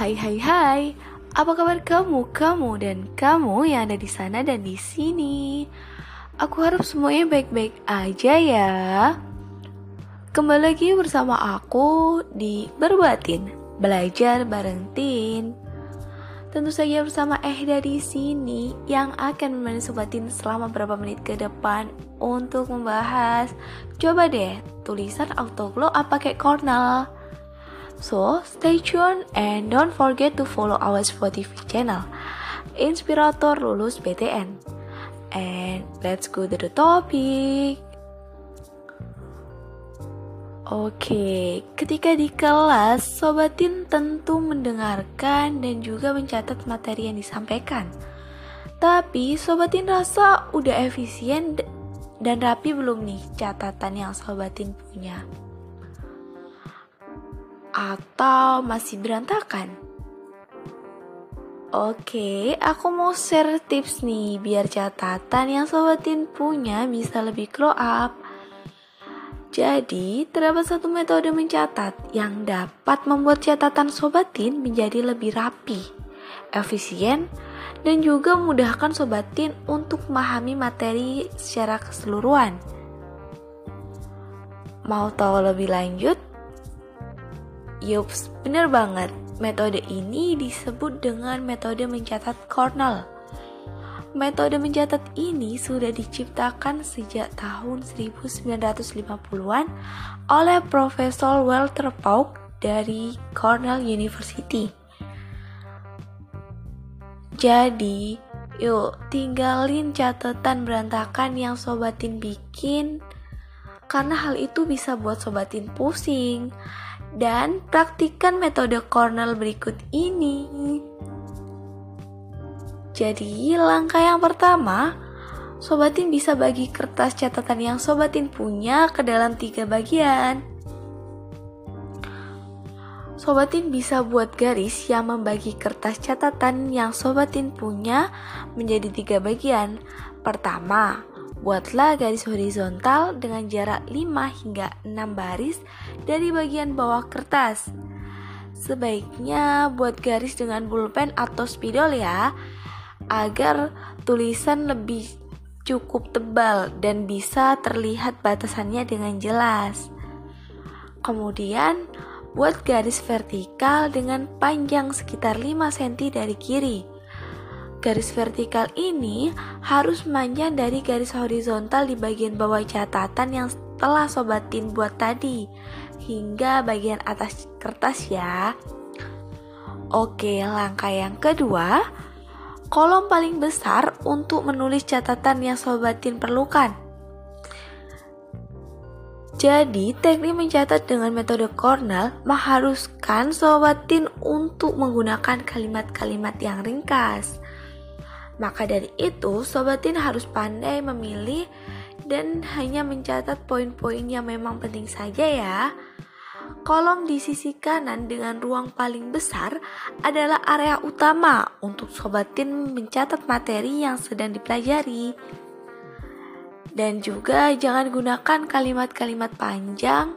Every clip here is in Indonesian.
Hai hai hai, apa kabar kamu, kamu dan kamu yang ada di sana dan di sini? Aku harap semuanya baik-baik aja ya. Kembali lagi bersama aku di Berbatin, belajar bareng Tin. Tentu saja bersama Ehda di sini yang akan menemani sobatin selama beberapa menit ke depan untuk membahas coba deh tulisan autoglow apa kayak Cornell. So, stay tuned and don't forget to follow our Spotify channel, Inspirator Lulus PTN. And let's go to the topic. Oke, ketika di kelas, Sobatin tentu mendengarkan dan juga mencatat materi yang disampaikan. Tapi Sobatin rasa udah efisien dan rapi belum nih catatan yang Sobatin punya? Atau masih berantakan? Oke, aku mau share tips nih biar catatan yang sobatin punya bisa lebih grow up. Jadi, terdapat satu metode mencatat yang dapat membuat catatan sobatin menjadi lebih rapi, efisien, dan juga memudahkan sobatin untuk memahami materi secara keseluruhan. Mau tahu lebih lanjut? Yups, bener banget. Metode ini disebut dengan metode mencatat Cornell. Metode mencatat ini sudah diciptakan sejak tahun 1950-an oleh Profesor Walter Pauk dari Cornell University. Jadi, yuk tinggalin catatan berantakan yang sobatin bikin karena hal itu bisa buat sobatin pusing dan praktikkan metode Cornell berikut ini. Jadi, langkah yang pertama, Sobatin bisa bagi kertas catatan yang Sobatin punya ke dalam tiga bagian. Sobatin bisa buat garis yang membagi kertas catatan yang Sobatin punya menjadi tiga bagian. Pertama, Buatlah garis horizontal dengan jarak 5 hingga 6 baris dari bagian bawah kertas. Sebaiknya buat garis dengan pulpen atau spidol ya, agar tulisan lebih cukup tebal dan bisa terlihat batasannya dengan jelas. Kemudian, buat garis vertikal dengan panjang sekitar 5 cm dari kiri. Garis vertikal ini harus memanjang dari garis horizontal di bagian bawah catatan yang telah sobatin buat tadi hingga bagian atas kertas ya. Oke, langkah yang kedua, kolom paling besar untuk menulis catatan yang sobatin perlukan. Jadi, teknik mencatat dengan metode Cornell mengharuskan sobatin untuk menggunakan kalimat-kalimat yang ringkas. Maka dari itu, sobatin harus pandai memilih dan hanya mencatat poin-poin yang memang penting saja ya. Kolom di sisi kanan dengan ruang paling besar adalah area utama untuk sobatin mencatat materi yang sedang dipelajari. Dan juga jangan gunakan kalimat-kalimat panjang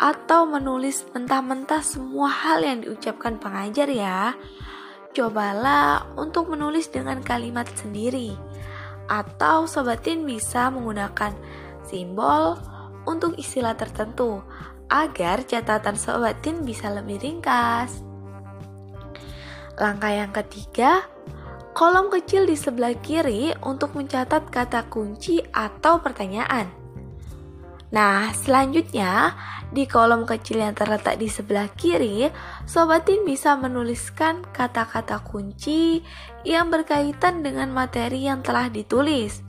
atau menulis mentah-mentah semua hal yang diucapkan pengajar ya cobalah untuk menulis dengan kalimat sendiri. Atau sobatin bisa menggunakan simbol untuk istilah tertentu agar catatan sobatin bisa lebih ringkas. Langkah yang ketiga, kolom kecil di sebelah kiri untuk mencatat kata kunci atau pertanyaan. Nah, selanjutnya di kolom kecil yang terletak di sebelah kiri, Sobatin bisa menuliskan kata-kata kunci yang berkaitan dengan materi yang telah ditulis.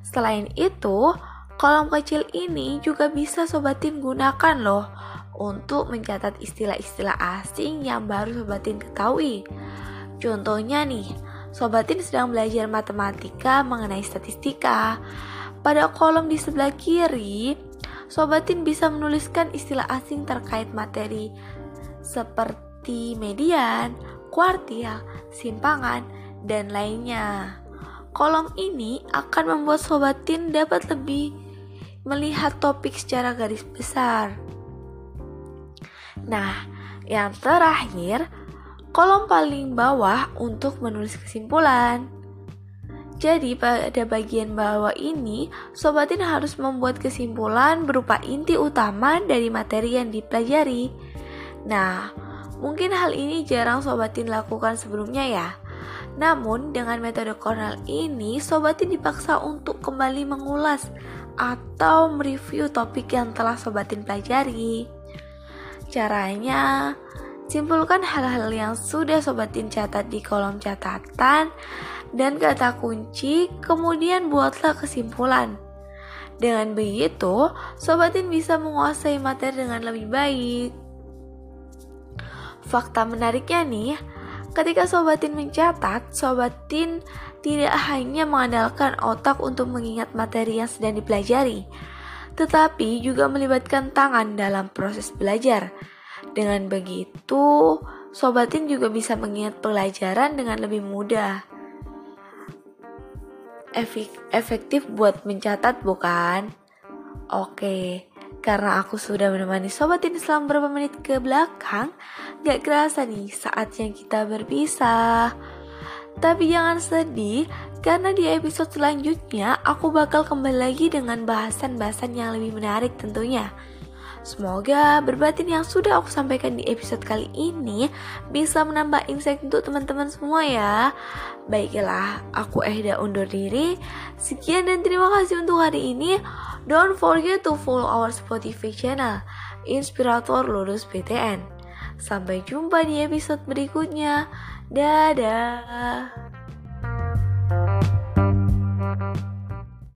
Selain itu, kolom kecil ini juga bisa Sobatin gunakan loh untuk mencatat istilah-istilah asing yang baru Sobatin ketahui. Contohnya nih, Sobatin sedang belajar matematika mengenai statistika. Pada kolom di sebelah kiri, Sobatin bisa menuliskan istilah asing terkait materi seperti median, kuartil, simpangan, dan lainnya. Kolom ini akan membuat Sobatin dapat lebih melihat topik secara garis besar. Nah, yang terakhir, kolom paling bawah untuk menulis kesimpulan. Jadi pada bagian bawah ini, sobatin harus membuat kesimpulan berupa inti utama dari materi yang dipelajari. Nah, mungkin hal ini jarang sobatin lakukan sebelumnya ya. Namun dengan metode Cornell ini, sobatin dipaksa untuk kembali mengulas atau mereview topik yang telah sobatin pelajari. Caranya, simpulkan hal-hal yang sudah sobatin catat di kolom catatan dan kata kunci, kemudian buatlah kesimpulan. Dengan begitu, sobatin bisa menguasai materi dengan lebih baik. Fakta menariknya nih, ketika sobatin mencatat, sobatin tidak hanya mengandalkan otak untuk mengingat materi yang sedang dipelajari, tetapi juga melibatkan tangan dalam proses belajar. Dengan begitu, sobatin juga bisa mengingat pelajaran dengan lebih mudah efektif buat mencatat bukan? Oke, karena aku sudah menemani sobat ini selama beberapa menit ke belakang, gak kerasa nih saatnya kita berpisah. Tapi jangan sedih, karena di episode selanjutnya aku bakal kembali lagi dengan bahasan-bahasan yang lebih menarik tentunya. Semoga berbatin yang sudah aku sampaikan di episode kali ini bisa menambah insight untuk teman-teman semua ya. Baiklah, aku Ehda undur diri. Sekian dan terima kasih untuk hari ini. Don't forget to follow our Spotify channel, Inspirator Lulus PTN. Sampai jumpa di episode berikutnya. Dadah.